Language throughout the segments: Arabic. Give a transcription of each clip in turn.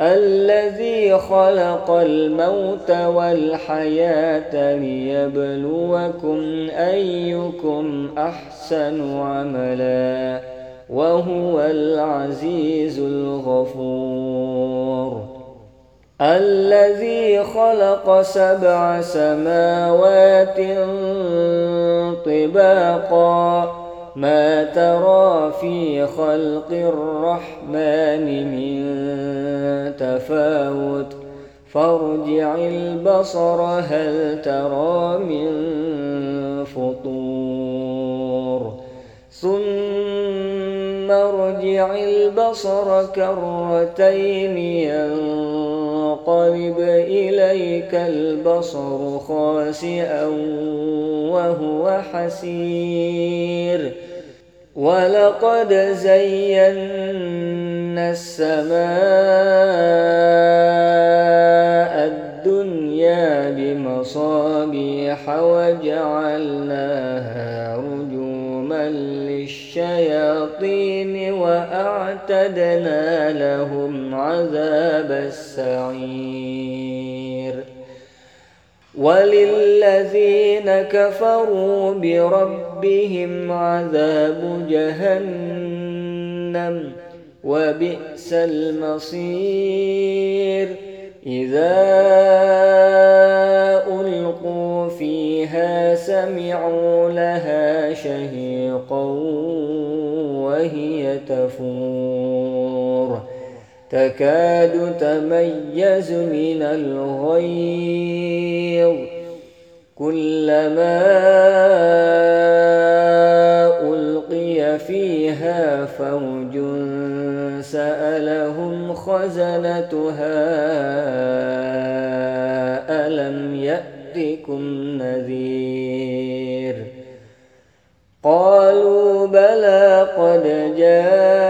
الذي خلق الموت والحياة ليبلوكم أيكم أحسن عملا وهو العزيز الغفور. الذي خلق سبع سماوات طباقا ما ترى في خلق الرحمن من تفاوت. فارجع البصر هل ترى من فطور. ثم ارجع البصر كرتين ينقلب إليك البصر خاسئا وهو حسير. ولقد زينا السماء الدنيا بمصابيح وجعلناها رجوما للشياطين وأعتدنا لهم عذاب السعير. وللذين كفروا بربهم عذاب جهنم وبئس المصير. إذا تكاد تميز من الغيظ. كلما ألقي فيها فوج سألهم خزنتها ألم يأتكم نذير؟ قالوا بلى قد جاءنا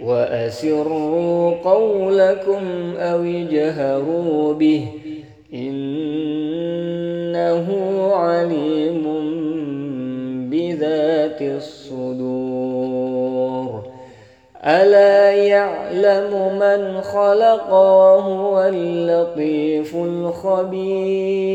وأسروا قولكم أو اجهروا به إنه عليم بذات الصدور. ألا يعلم من خلق وهو اللطيف الخبير.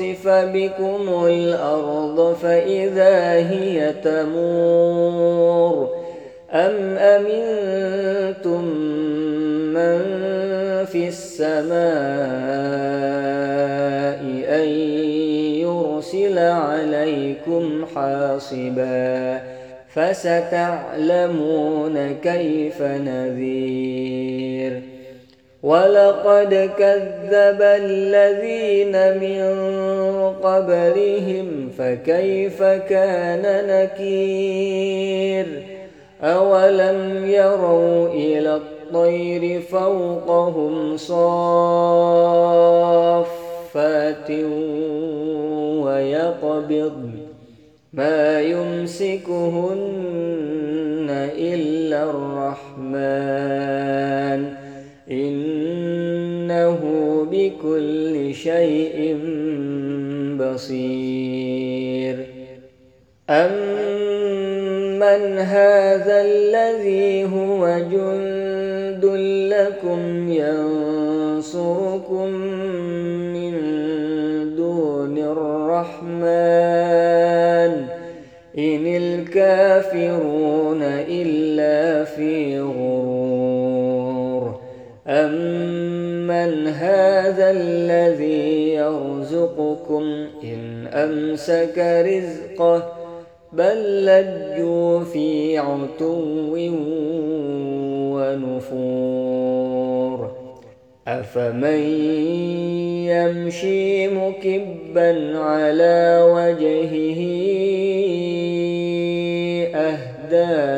يخسف بكم الأرض فإذا هي تمور أم أمنتم من في السماء أن يرسل عليكم حاصبا فستعلمون كيف نذير ولقد كذب الذين من قبلهم فكيف كان نكير؟ أولم يروا إلى الطير فوقهم صافات ويقبض ما يمسكهن إلا الرحمن. شيء بصير. أمن هذا الذي هو جند لكم ينصركم من دون الرحمن إن الكافرون إلا في غرور. أمن هذا الذي يرزقكم إن أمسك رزقه بل لجوا في عتو ونفور أفمن يمشي مكبا على وجهه أهدى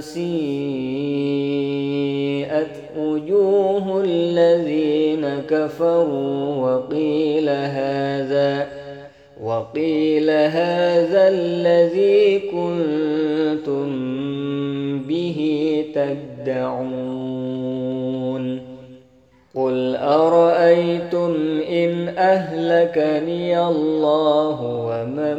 سيئت وجوه الذين كفروا وقيل هذا وقيل هذا الذي كنتم به تدعون. قل أرأيتم إن أهلكني الله ومن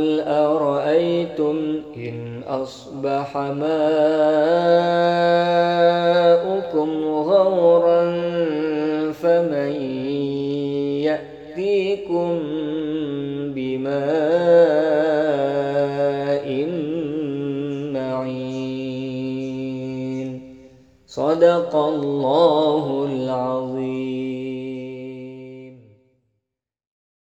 قل أرأيتم إن أصبح ماؤكم غورا فمن يأتيكم بماء معين. صدق الله